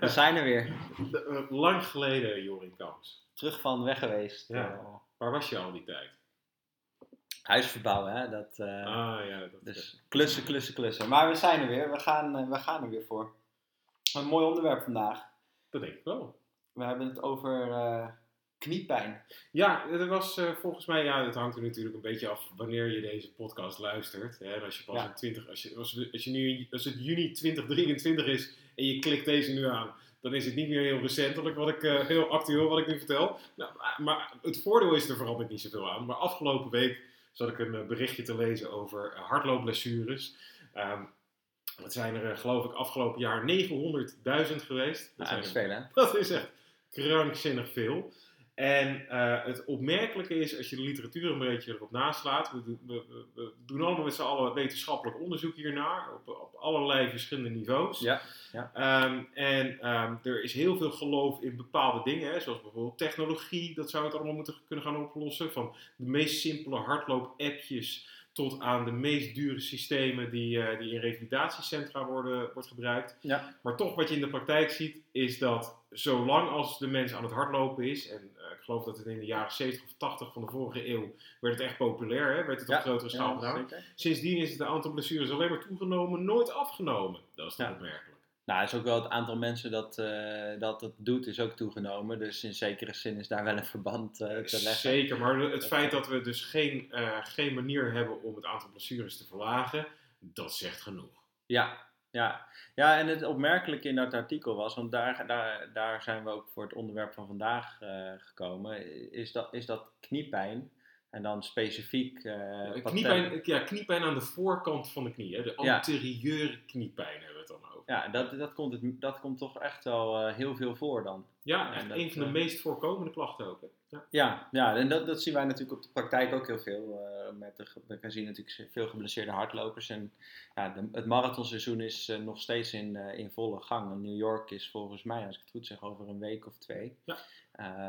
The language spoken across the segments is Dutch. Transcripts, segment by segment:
We zijn er weer. De- eh, lang geleden, Jorin Kams. Terug van weg geweest. Ja. Eh, Waar was je al die tijd? huis verbouwen, hè? Dat, eh, ah ja, dat Dus klussen, klussen, klussen. Maar we zijn er weer. We gaan, eh, we gaan er weer voor. Een mooi onderwerp vandaag. dat denk ik wel. We hebben het over kniepijn. Ja, het was volgens mij, ja, het hangt er natuurlijk een beetje af wanneer je deze podcast luistert. Hè? Als je pas Ja. in 20, als, je, als, als, je nu, als het juni 2023 is en je klikt deze nu aan, dan is het niet meer heel recentelijk wat ik, eh, heel actueel wat ik nu vertel. Nou, maar- het voordeel is er verandert niet zoveel aan. Maar afgelopen week zat ik een eh, berichtje te lezen over eh, hardloopblessures. Ehm dat zijn er, geloof ik, afgelopen jaar 900.000 geweest. Dat, Dat zijn is er veel, hè? dat is echt krankzinnig veel. En eh, het opmerkelijke is, als je de literatuur een beetje erop naslaat, we, doen- we, we- doen allemaal met z'n allen wetenschappelijk onderzoek hiernaar, op, op allerlei verschillende niveaus. Ja. Ehm, en ehm, er is heel veel geloof in bepaalde dingen, hè, zoals bijvoorbeeld technologie, dat zou het allemaal moeten kunnen gaan oplossen. Van de meest simpele hardloop-appjes tot aan de meest dure systemen die, eh, die in revalidatiecentra worden wordt gebruikt. Ja. Maar toch wat je in de praktijk ziet, is dat zolang als de mens aan het hardlopen is, en geloof dat het in de jaren 70 of 80 van de vorige eeuw werd het echt populair, hè, werd het op grotere schaal gedaan. zeker. Sindsdien is het aantal blessures alleen maar toegenomen, nooit afgenomen. Dat is toch Ja. opmerkelijk. Nou, is ook wel het aantal mensen dat, eh, dat het doet, is ook toegenomen. Dus in zekere zin is daar wel een verband eh, te leggen. Zeker, maar het Dat- feit dat we dus geen, eh, geen manier hebben om het aantal blessures te verlagen, dat zegt genoeg. Ja, ja. ja, en het opmerkelijke in dat artikel was, want daar, daar, daar zijn we ook voor het onderwerp van vandaag eh, gekomen, is dat, is dat kniepijn. En dan specifiek. Eh, patel- kniepijn, ja, kniepijn aan de voorkant van de knie, hè, de Ja. anterieure kniepijn Ja, dat, dat, komt het, dat komt toch echt wel eh, heel veel voor dan. Ja, En echt dat, een van de eh, meest voorkomende klachten ook. Hè. Ja. Ja, ja en dat, dat zien wij natuurlijk op de praktijk ook heel veel. eh, met de, we zien natuurlijk veel geblesseerde hardlopers. En ja, de- het marathonseizoen is nog steeds in, in volle gang. En New York is volgens mij, als ik het goed zeg, over een week of twee. Ja.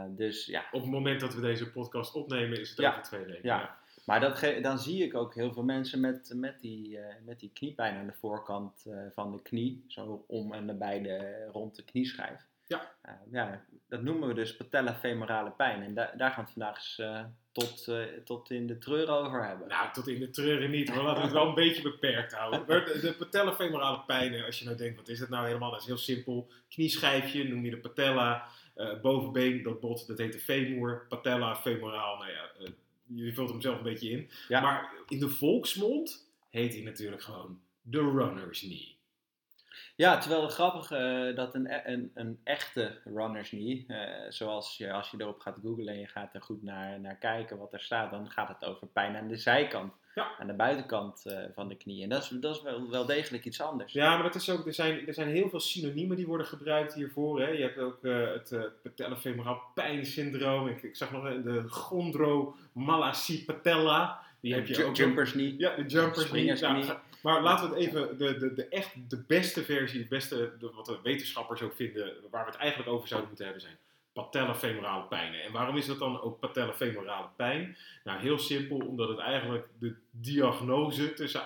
Dus ja, Op het moment dat we deze podcast opnemen, is het Ja. over twee weken. Ja. Maar dat ge- dan zie ik ook heel veel mensen met, met, die, eh, met die kniepijn aan de voorkant eh, van de knie. Zo om en nabij de, rond de knieschijf. Ja. Eh, ja, dat noemen we dus patellofemorale pijn. En da- daar gaan we het vandaag eens tot, tot in de treur over hebben. Nou, tot in de treuren niet, maar laten we het wel een beetje beperkt houden. De, de patellofemorale pijnen, als je nou denkt, wat is het nou helemaal? Dat is heel simpel. Knieschijfje, noem je de patella. bovenbeen, dat bot, dat heet de femur. Patella, femoraal, nou ja, je vult hem zelf een beetje in. Ja. Maar in de volksmond heet hij natuurlijk gewoon de runner's knee. Ja, terwijl het grappige eh, dat een, e- een, een echte runner's knee, eh, zoals je, als je erop gaat googlen en je gaat er goed naar, naar kijken wat er staat, dan gaat het over pijn aan de zijkant, Ja. aan de buitenkant eh, van de knie. En dat is, dat is wel, wel degelijk iets anders. Ja, maar dat is ook, er, zijn, er zijn heel veel synoniemen die worden gebruikt hiervoor. Hè. Je hebt ook eh, het uh, patellofemoraal pijnsyndroom. Ik, ik zag nog de chondromalacie patella. Die heb je ook. jumpers knee. Ja, de jumpers Springers. Nou, maar laten we het even, de, de, de echt de beste versie, de beste, de, wat de wetenschappers ook vinden, waar we het eigenlijk over zouden moeten hebben zijn patellofemorale pijnen. En waarom is dat dan ook patellofemorale pijn? Nou, heel simpel, omdat het eigenlijk de diagnose tussen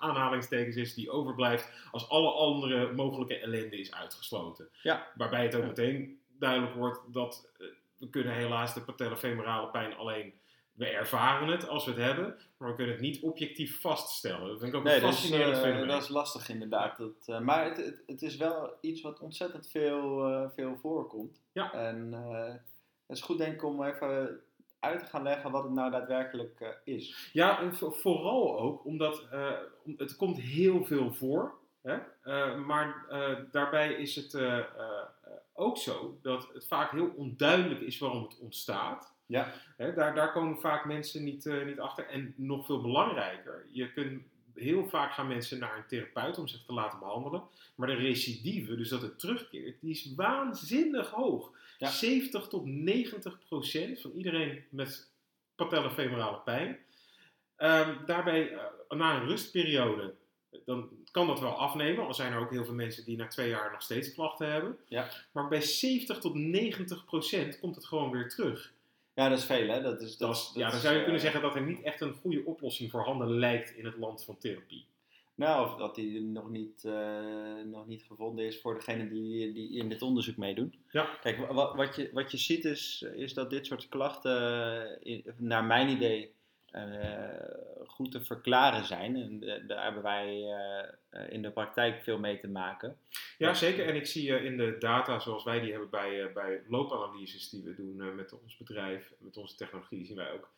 aanhalingstekens is die overblijft als alle andere mogelijke ellende is uitgesloten. Ja. Waarbij het ook meteen duidelijk wordt dat eh, we kunnen helaas de patellofemorale pijn alleen we ervaren het als we het hebben, maar we kunnen het niet objectief vaststellen. Dat vind ik ook Nee, een fascinerend eh, fenomeen. dat is lastig inderdaad. Dat, eh, maar het, het, het is wel iets wat ontzettend veel, eh, veel voorkomt. Ja. En het is goed denk ik om even uit te gaan leggen wat het nou daadwerkelijk is. Ja, en vooral ook omdat om- het komt heel veel voor. Hè? Maar daarbij is het ook zo dat het vaak heel onduidelijk is waarom het ontstaat. Ja. Daar, daar komen vaak mensen niet, eh, niet achter. En nog veel belangrijker, je kunt heel vaak gaan mensen naar een therapeut om zich te laten behandelen. Maar de recidive, dus dat het terugkeert, die is waanzinnig hoog. Ja. 70 tot 90 procent van iedereen met patellofemorale pijn. Ehm, daarbij, eh, na een rustperiode, dan kan dat wel afnemen. Al zijn er ook heel veel mensen die na twee jaar nog steeds klachten hebben. Ja. Maar bij 70 tot 90 procent komt het gewoon weer terug. Ja, dat is veel, hè? Dat is, dat, ja, dan zou je kunnen zeggen dat er niet echt een goede oplossing voorhanden lijkt in het land van therapie. Nou, of dat die nog niet, eh, nog niet gevonden is voor degene die, die in dit onderzoek meedoen. Ja. Kijk, wa- wa- wat je, wat je ziet is, is dat dit soort klachten, eh, in- naar mijn idee, eh, goed te verklaren zijn. En eh, daar hebben wij eh, eh, in de praktijk veel mee te maken. Ja, zeker. En ik zie eh, in de data zoals wij die hebben bij, eh, bij loopanalyses die we doen eh, met ons bedrijf, met onze technologie, zien wij ook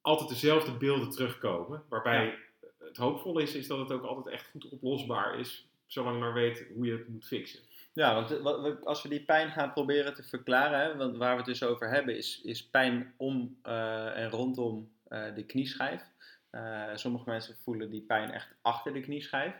altijd dezelfde beelden terugkomen. Waarbij het hoopvol is, is dat het ook altijd echt goed oplosbaar is, zolang je maar weet hoe je het moet fixen. Ja, want eh, als we die pijn gaan proberen te verklaren, hè, want waar we het dus over hebben, is, is pijn om eh, en rondom eh, de knieschijf. Eh, sommige mensen voelen die pijn echt achter de knieschijf.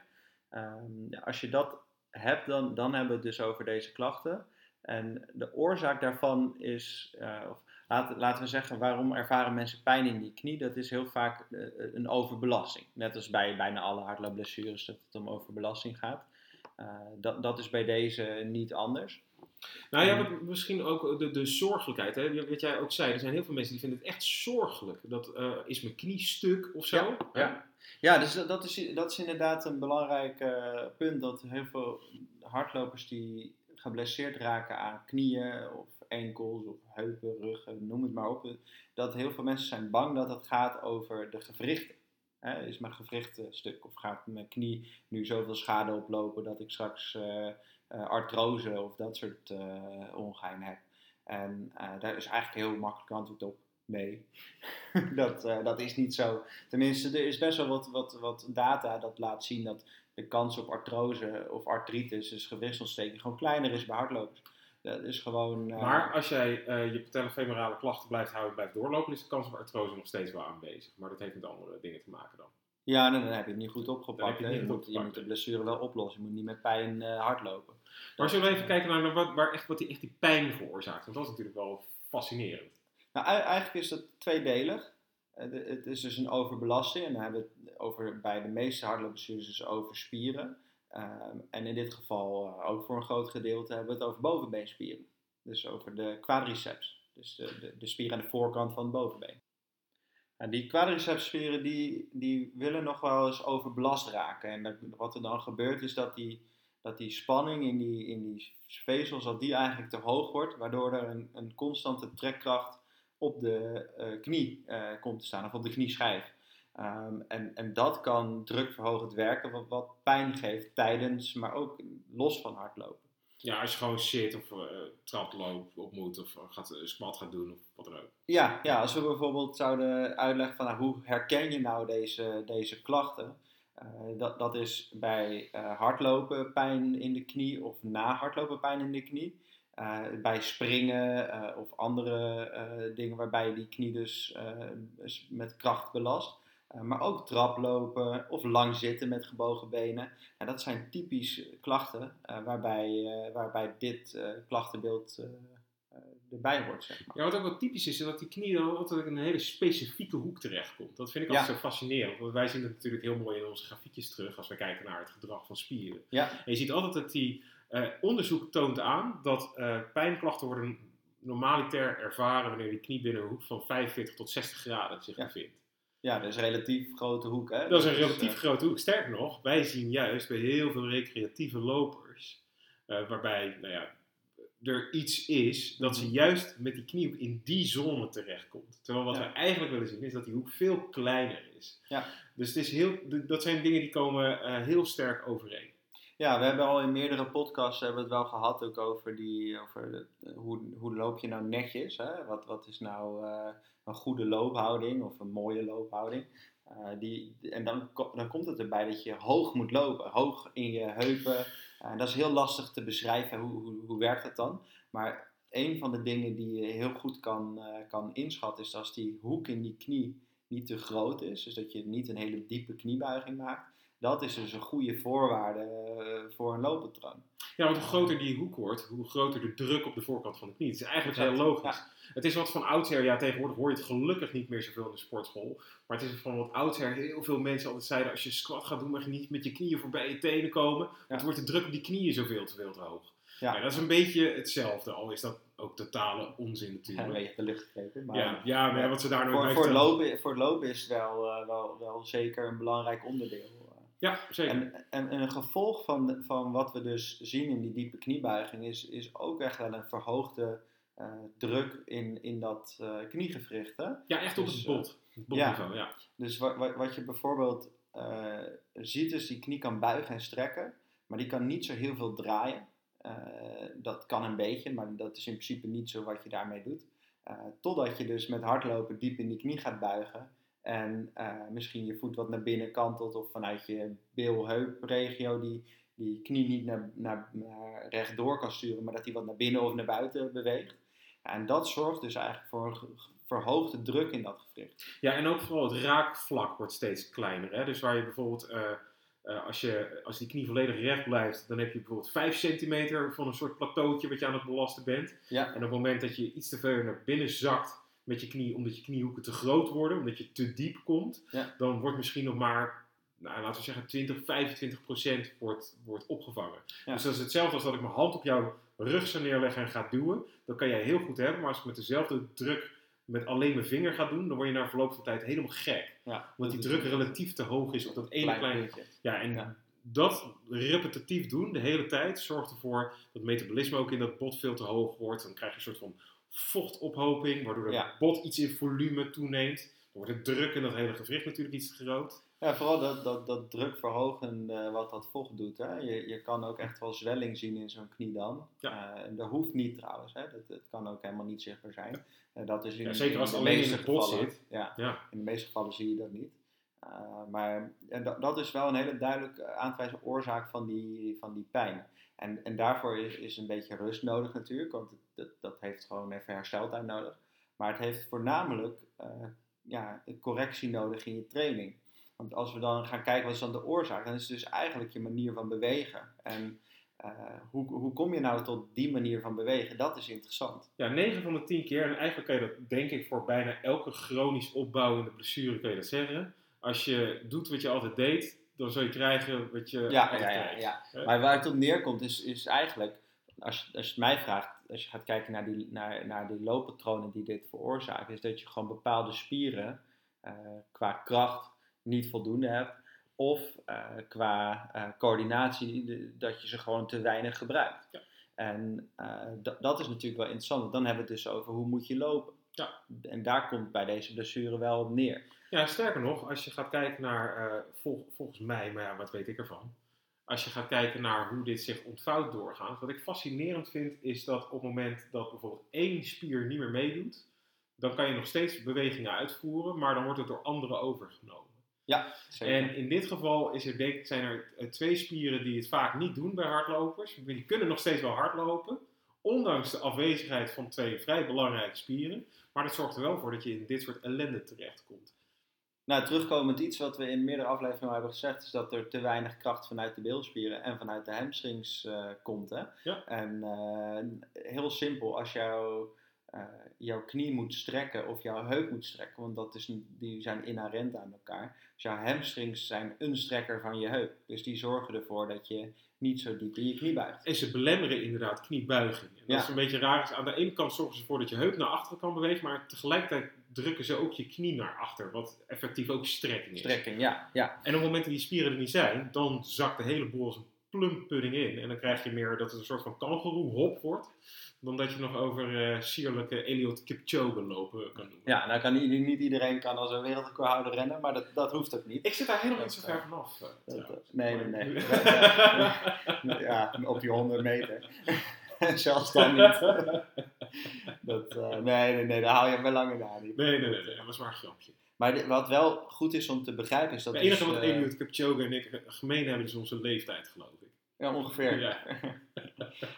Ehm, als je dat hebt, dan, dan hebben we het dus over deze klachten. En de oorzaak daarvan is, eh, of laten, laten we zeggen, waarom ervaren mensen pijn in die knie? Dat is heel vaak een overbelasting. Net als bij bijna alle hardloopblessures dat het om overbelasting gaat. Dat, dat is bij deze niet anders. Nou ja, misschien ook de, de zorgelijkheid. Hè? Wat jij ook zei, er zijn heel veel mensen die vinden het echt zorgelijk. Dat eh, is mijn knie stuk of zo. Ja, ja. Ja, dus dat- dat is, dat is inderdaad een belangrijk eh, punt. Dat heel veel hardlopers die geblesseerd raken aan knieën of enkels of heupen, ruggen, noem het maar op. Dat heel veel mensen zijn bang dat het gaat over de gewrichten. Hè, is mijn gewricht stuk of gaat mijn knie nu zoveel schade oplopen dat ik straks eh, artrose of dat soort eh ongein heb. En eh, daar is eigenlijk een heel makkelijk antwoord op. Nee, dat, eh, dat is niet zo. Tenminste, er is best wel wat, wat, wat data dat laat zien dat de kans op artrose of artritis, dus gewichtsontsteking, gewoon kleiner is bij hardlopers. Dat is gewoon. eh, Maar als jij eh, je patellofemorale klachten blijft houden en blijft doorlopen, is de kans op artrose nog steeds wel aanwezig. Maar dat heeft met andere dingen te maken dan. Ja, dan, dan heb je het niet goed opgepakt. je moet, je moet de blessure wel oplossen. Je moet niet met pijn eh, hardlopen. Maar zullen we even kijken naar wat, waar echt, wat die, echt die pijn veroorzaakt? Want dat is natuurlijk wel fascinerend. Nou, ei- eigenlijk is dat tweedelig. Eh, Het is dus een overbelasting. En dan hebben we het over, bij de meeste hardloopblessures dus over spieren. Ehm, en in dit geval eh, ook voor een groot gedeelte hebben we het over bovenbeenspieren. Dus over de quadriceps. Dus de, de, de spier aan de voorkant van het bovenbeen. Nou, die quadricepsspieren die, die willen nog wel eens overbelast raken. En dat- wat er dan gebeurt is dat die, dat die spanning in die, in die vezels, dat die eigenlijk te hoog wordt. Waardoor er een, een constante trekkracht op de eh, knie eh, komt te staan, of op de knieschijf. Ehm, en, en dat kan drukverhogend werken, wat, wat pijn geeft tijdens, maar ook los van hardlopen. Ja, als je gewoon zit of trap loopt op moet of gaat, squat gaat doen of wat dan ook. Ja, ja, als we bijvoorbeeld zouden uitleggen van nou, hoe herken je nou deze, deze klachten. Eh, dat, dat is bij eh, hardlopen pijn in de knie of na hardlopen pijn in de knie. Eh, bij springen of andere dingen waarbij je die knie dus met kracht belast. Maar ook traplopen of lang zitten met gebogen benen. En dat zijn typisch klachten waarbij, waarbij dit klachtenbeeld erbij hoort. Zeg maar. Ja, wat ook wel typisch is, is dat die knie dan altijd in een hele specifieke hoek terechtkomt. Dat vind ik altijd Ja. zo fascinerend. Want wij zien het natuurlijk heel mooi in onze grafiekjes terug als we kijken naar het gedrag van spieren. Ja. En je ziet altijd dat die eh, onderzoek toont aan dat eh, pijnklachten worden normaliter ervaren wanneer die knie binnen een hoek van 45 tot 60 graden zich bevindt. Ja, dat is een relatief grote hoek. Hè? Dat is een Dus, relatief eh, grote hoek. Sterker nog, wij zien juist bij heel veel recreatieve lopers, waarbij nou ja, er iets is, dat ze Mhm. juist met die kniehoek in die zone terechtkomt. Terwijl wat Ja. we eigenlijk willen zien is dat die hoek veel kleiner is. Ja. Dus het is heel, dat zijn dingen die komen eh, heel sterk overeen. Ja, we hebben al in meerdere podcasts hebben we het wel gehad ook over, die, over de- hoe, hoe loop je nou netjes. Hè? Wat, wat is nou eh, een goede loophouding of een mooie loophouding. Eh, die, en dan, dan komt het erbij dat je hoog moet lopen, hoog in je heupen. En dat is heel lastig te beschrijven, hoe, hoe, hoe werkt dat dan? Maar een van de dingen die je heel goed kan, eh, kan inschatten is als die hoek in die knie niet te groot is. Dus dat je niet een hele diepe kniebuiging maakt. Dat is dus een goede voorwaarde eh, voor een looppatroon. Ja, want hoe groter die hoek wordt, hoe groter de druk op de voorkant van de knie. Het is eigenlijk heel logisch. Het is wat van oudsher, ja tegenwoordig hoor je het gelukkig niet meer zoveel in de sportschool. Maar het is van wat oudsher heel veel mensen altijd zeiden, als je squat gaat doen mag je niet met je knieën voorbij je tenen komen. Want Ja. dan wordt de druk op die knieën zoveel te veel te hoog. Ja. Ja, dat is een beetje hetzelfde, al is dat ook totale onzin Ja, een natuurlijk. beetje de lucht gegeven. Maar Ja, ja, maar wat ze daar nooit voor, bij voor, lopen, voor het lopen is wel, eh, wel, wel zeker een belangrijk onderdeel. Ja, zeker. En, en, en een gevolg van, van wat we dus zien in die diepe kniebuiging is, is ook echt wel een verhoogde eh, druk in, in dat eh, kniegewricht. Hè? ja, echt op dus, het eh, bot. Het botniveau, ja. Dus wat, wat, wat je bijvoorbeeld ziet is die knie kan buigen en strekken, maar die kan niet zo heel veel draaien. Dat kan een beetje, maar dat is in principe niet zo wat je daarmee doet. Totdat je dus met hardlopen diep in die knie gaat buigen en eh, misschien je voet wat naar binnen kantelt of vanuit je bil-heup-regio die, die knie niet naar, naar, naar rechtdoor kan sturen, maar dat die wat naar binnen of naar buiten beweegt. En dat zorgt dus eigenlijk voor een verhoogde druk in dat gewricht. Ja, en ook vooral het raakvlak wordt steeds kleiner. Hè? Dus waar je bijvoorbeeld, eh, eh, als, je, als die knie volledig recht blijft, dan heb je bijvoorbeeld 5 centimeter van een soort plateautje wat je aan het belasten bent. Ja, En op het moment dat je iets te ver naar binnen zakt met je knie, omdat je kniehoeken te groot worden, omdat je te diep komt, Ja. dan wordt misschien nog maar, nou, laten we zeggen, 20, 25 procent wordt, wordt opgevangen. Ja. Dus dat is hetzelfde als dat ik mijn hand op jouw rug zou neerleggen en ga duwen. Dat kan jij heel goed hebben, maar als ik met dezelfde druk met alleen mijn vinger ga doen, dan word je na verloop van tijd helemaal gek. ja. Omdat die druk relatief te hoog is op dat ene klein kleine puntje. ja, en Ja. dat repetitief doen de hele tijd zorgt ervoor dat metabolisme ook in dat bot veel te hoog wordt. Dan krijg je een soort van vochtophoping, waardoor het Ja. bot iets in volume toeneemt. Dan wordt het druk in dat hele gewricht natuurlijk iets groot. Ja, vooral dat, dat, dat drukverhogen eh, wat dat vocht doet. Hè. Je, je kan ook echt wel zwelling zien in zo'n knie dan. Ja. En dat hoeft niet trouwens. Hè. Dat, dat kan ook helemaal niet zichtbaar zijn. Eh, dat is in, Ja, zeker in als het de alleen in meeste het bot gevallen- zit. Ja, Ja. in de meeste gevallen zie je dat niet. Maar en dat, dat is wel een hele duidelijk aan te wijzen oorzaak van die, van die pijn. En, en daarvoor is, is een beetje rust nodig natuurlijk, want dat, dat heeft gewoon even hersteltijd nodig. Maar het heeft voornamelijk eh, ja, correctie nodig in je training. Want als we dan gaan kijken wat is dan de oorzaak, dan is het dus eigenlijk je manier van bewegen. En eh, hoe, hoe kom je nou tot die manier van bewegen? Dat is interessant. ja, 9 van de 10 keer, en eigenlijk kan je dat denk ik voor bijna elke chronisch opbouwende blessure kun je dat zeggen. Als je doet wat je altijd deed, dan zul je krijgen wat je Ja, ja, ja, krijgt. ja. Maar waar het op neerkomt is, is eigenlijk, als, je- als je het mij vraagt, als je gaat kijken naar die, naar, naar die looppatronen die dit veroorzaken, is dat je gewoon bepaalde spieren eh, qua kracht niet voldoende hebt. Of eh, qua eh, coördinatie, de- dat je ze gewoon te weinig gebruikt. Ja. En dat- dat is natuurlijk wel interessant, want dan hebben we het dus over hoe moet je lopen. Ja. En daar komt bij deze blessure wel op neer. Ja, sterker nog, als je gaat kijken naar, eh, vol- volgens mij, maar ja, wat weet ik ervan? Als je gaat kijken naar hoe dit zich ontvouwt doorgaans, wat ik fascinerend vind, is dat op het moment dat bijvoorbeeld één spier niet meer meedoet, dan kan je nog steeds bewegingen uitvoeren, maar dan wordt het door anderen overgenomen. Ja, zeker. En in dit geval is er, denk, ik, zijn er eh, twee spieren die het vaak niet doen bij hardlopers. Die kunnen nog steeds wel hardlopen, ondanks de afwezigheid van twee vrij belangrijke spieren. Maar dat zorgt er wel voor dat je in dit soort ellende terechtkomt. Nou, terugkomend iets wat we in meerdere afleveringen al hebben gezegd, is dat er te weinig kracht vanuit de bilspieren en vanuit de hamstrings eh, komt. Hè? Ja. En eh, heel simpel, als jouw, eh, jouw knie moet strekken of jouw heup moet strekken, want dat is, die zijn inherent aan elkaar. Dus jouw hamstrings zijn een strekker van je heup. Dus die zorgen ervoor dat je niet zo diep in je knie buigt. En ze belemmeren inderdaad kniebuiging. En dat Ja. is een beetje raar. Aan de ene kant zorgen ze ervoor dat je heup naar achteren kan bewegen, maar tegelijkertijd drukken ze ook je knie naar achter, wat effectief ook strekking is. Strekking, ja. ja. En op het moment dat die spieren er niet zijn, dan zakt de hele boel als een plumpudding in. En dan krijg je meer dat het een soort van kangeroe-hop wordt, dan dat je nog over eh, sierlijke Eliot Kipchoge lopen kan doen. Ja, nou kan niet, niet iedereen kan als een wereldrecordhouder rennen, maar dat, dat hoeft ook niet. Ik zit daar helemaal niet zo ver eh, vanaf. eh, nee, nee, nee. Ja, op die 100 meter. Zelfs dan niet. Dat, eh, nee, nee, nee, daar haal je wel langer na niet. Nee, nee, nee, nee, dat was maar een grapje. Maar wat wel goed is om te begrijpen is dat Het enige dus, wat eh, Eliot Kipchoge en ik gemeen hebben is onze leeftijd, geloof ik. ja, ongeveer. Ja.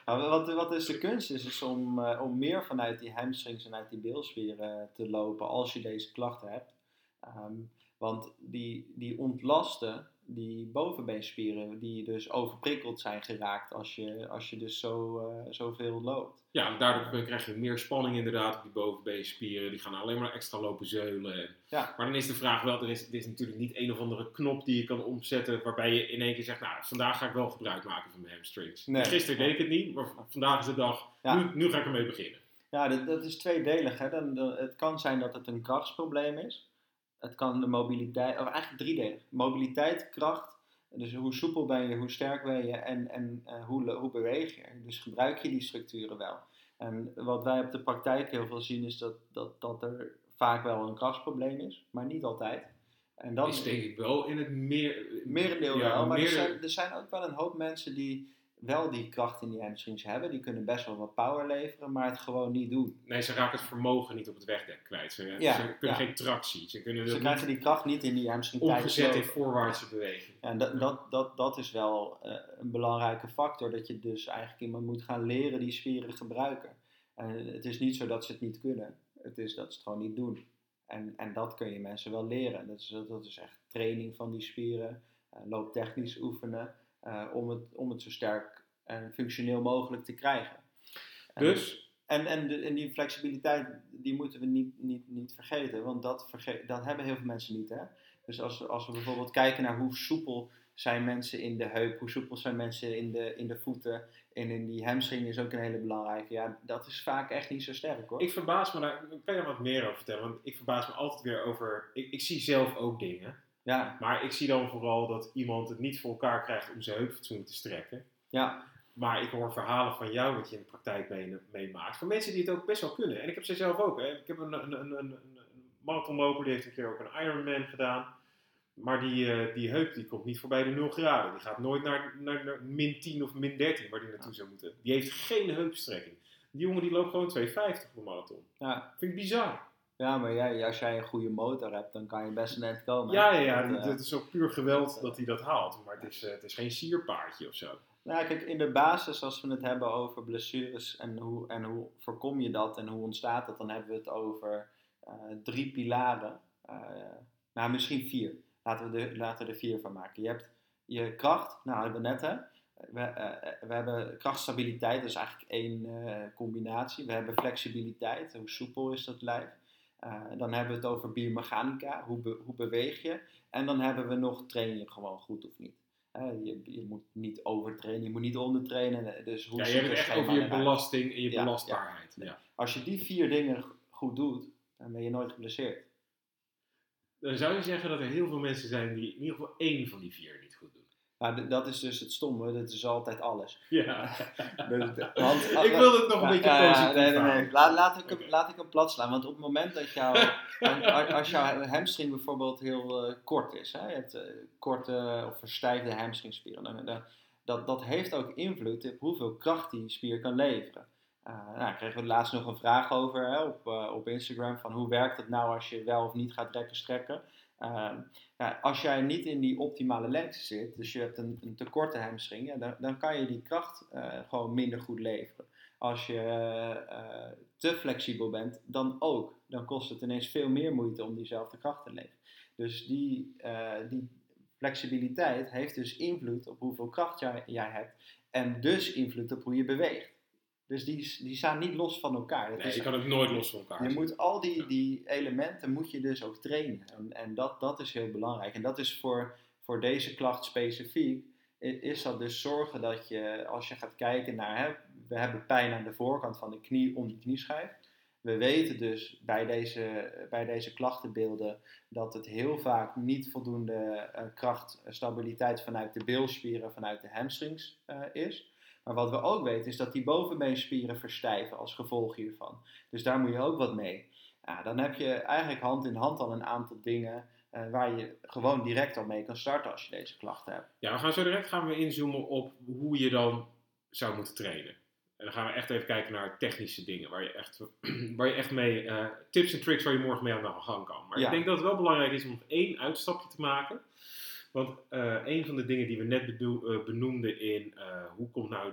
Wat, wat dus de kunst is, is om, eh, om meer vanuit die hamstrings en uit die bilspieren te lopen als je deze klachten hebt. Ehm, want die, die ontlasten die bovenbeenspieren die dus overprikkeld zijn geraakt als je, als je dus zo, uh, zoveel loopt. Ja, daardoor krijg je meer spanning inderdaad op die bovenbeenspieren. Die gaan alleen maar extra lopen zeulen. Ja. Maar dan is de vraag wel, er is, er is natuurlijk niet een of andere knop die je kan omzetten waarbij je in één keer zegt, nou, vandaag ga ik wel gebruik maken van mijn hamstrings. Nee. Gisteren deed ik het niet, maar vandaag is de dag, nu, nu ga ik ermee beginnen. Ja, dat, dat is tweedelig. Hè? Dan, het kan zijn dat het een krachtsprobleem is. Het kan de mobiliteit, of eigenlijk driedelig. Mobiliteit, kracht, dus hoe soepel ben je, hoe sterk ben je en, en uh, hoe, hoe beweeg je. Dus gebruik je die structuren wel. En wat wij op de praktijk heel veel zien is dat, dat, dat er vaak wel een krachtsprobleem is, maar niet altijd. En dat is denk ik wel in het meer, merendeel ja, wel. Maar er, zijn, er zijn ook wel een hoop mensen die wel die kracht in die hamstrings hebben. Die kunnen best wel wat power leveren, maar het gewoon niet doen. Nee, ze raken het vermogen niet op het wegdek kwijt. Ze, ze kunnen geen tractie. Ze, kunnen ze krijgen die kracht niet in die hamstring Omgezet in voorwaartse beweging. Ja, en dat, dat, dat, dat is wel uh, een belangrijke factor. Dat je dus eigenlijk iemand moet gaan leren die spieren gebruiken. En het is niet zo dat ze het niet kunnen. Het is dat ze het gewoon niet doen. En, en dat kun je mensen wel leren. Dat is, dat is echt training van die spieren. Uh, looptechnisch oefenen. Eh, om, het, om het zo sterk en functioneel mogelijk te krijgen. dus? En, en, de, en die flexibiliteit, die moeten we niet, niet, niet vergeten, want dat, verge dat hebben heel veel mensen niet. Hè? Dus als, als we bijvoorbeeld kijken naar hoe soepel zijn mensen in de heup, hoe soepel zijn mensen in de, in de voeten en in die hamstring is ook een hele belangrijke. Ja, dat is vaak echt niet zo sterk hoor. Ik verbaas me daar, kan je er wat meer over vertellen? Want ik verbaas me altijd weer over, ik, ik zie zelf ook dingen. Ja. Maar ik zie dan vooral dat iemand het niet voor elkaar krijgt om zijn heupfatsoen te strekken. Ja. Maar ik hoor verhalen van jou wat je in de praktijk meemaakt. Van mensen die het ook best wel kunnen. En ik heb ze zelf ook. Hè. Ik heb een, een, een, een, marathonloper, die heeft een keer ook een Ironman gedaan. Maar die, uh, die heup die komt niet voorbij de 0 graden. Die gaat nooit naar, naar, naar min 10 of min 13 waar die naartoe zou moeten. Die heeft geen heupstrekking. Die jongen die loopt gewoon 2,50 voor marathon. Ja. Vind ik bizar. Ja, maar jij, als jij een goede motor hebt, dan kan je best net komen. Ja, ja, ja. Het, het is ook puur geweld dat hij dat haalt. Maar het is, eh, het is geen sierpaardje of zo. Nou, kijk, in de basis, als we het hebben over blessures en hoe, en hoe voorkom je dat en hoe ontstaat dat, dan hebben we het over uh, drie pilaren. Uh, nou, misschien vier. Laten we, er, laten we er vier van maken. Je hebt je kracht, nou, hebben we net hè. We, uh, we hebben krachtstabiliteit, dat is eigenlijk één combinatie. We hebben flexibiliteit, hoe soepel is dat lijf. Dan hebben we het over biomechanica, hoe, be, hoe beweeg je. En dan hebben we nog, train je gewoon goed of niet je, je, moet niet overtrainen, je moet niet ondertrainen. Dus hoe ja, je hebt het echt over je belasting en je belastbaarheid. Ja. Als je die vier dingen goed doet, dan ben je nooit geblesseerd. Dan zou je zeggen dat er heel veel mensen zijn die in ieder geval één van die vier Nou, dat is dus het stomme, dat is altijd alles. Ja. Dus want, ik wil het nog een beetje positief Nee, nee, nee. Laat, laat, ik hem, laat ik hem plat slaan. Want op het moment dat jou, als jouw hamstring bijvoorbeeld heel uh, kort is, hè, je hebt uh, korte of verstijfde hamstringspieren, dan, dat, dat heeft ook invloed op hoeveel kracht die spier kan leveren. Uh, nou, kregen we laatst nog een vraag over hè, op, op Instagram van hoe werkt het nou als je wel of niet gaat rekken strekken. Ehm, als jij niet in die optimale lengte zit, dus je hebt een, een te korte hamstring, ja, dan, dan, kan je die kracht uh, gewoon minder goed leveren. Als je uh, te flexibel bent, dan ook. Dan kost het ineens veel meer moeite om diezelfde kracht te leveren. Dus die, uh, die flexibiliteit heeft dus invloed op hoeveel kracht jij, jij hebt en dus invloed op hoe je beweegt. Dus die, die staan niet los van elkaar. Dat nee, je kan ook nooit los van elkaar Je moet al die, die elementen moet je dus ook trainen. En, en dat, dat is heel belangrijk. En dat is voor, voor deze klacht specifiek, is dat dus zorgen dat je, als je gaat kijken naar, hè, we hebben pijn aan de voorkant van de knie om de knieschijf. We weten dus bij deze, bij deze klachtenbeelden dat het heel vaak niet voldoende uh, kracht, stabiliteit vanuit de bilspieren, vanuit de hamstrings uh, is. Maar wat we ook weten is dat die bovenbeenspieren verstijven als gevolg hiervan. Dus daar moet je ook wat mee. Ja, dan heb je eigenlijk hand in hand al een aantal dingen uh, waar je gewoon direct al mee kan starten als je deze klachten hebt. Ja, we gaan zo direct gaan we inzoomen op hoe je dan zou moeten trainen. En dan gaan we echt even kijken naar technische dingen, waar je echt, waar je echt mee, uh, tips en tricks waar je morgen mee aan de gang kan. Maar ik denk dat het wel belangrijk is om nog één uitstapje te maken. Want uh, een van de dingen die we net uh, benoemden in uh, hoe, komt nou,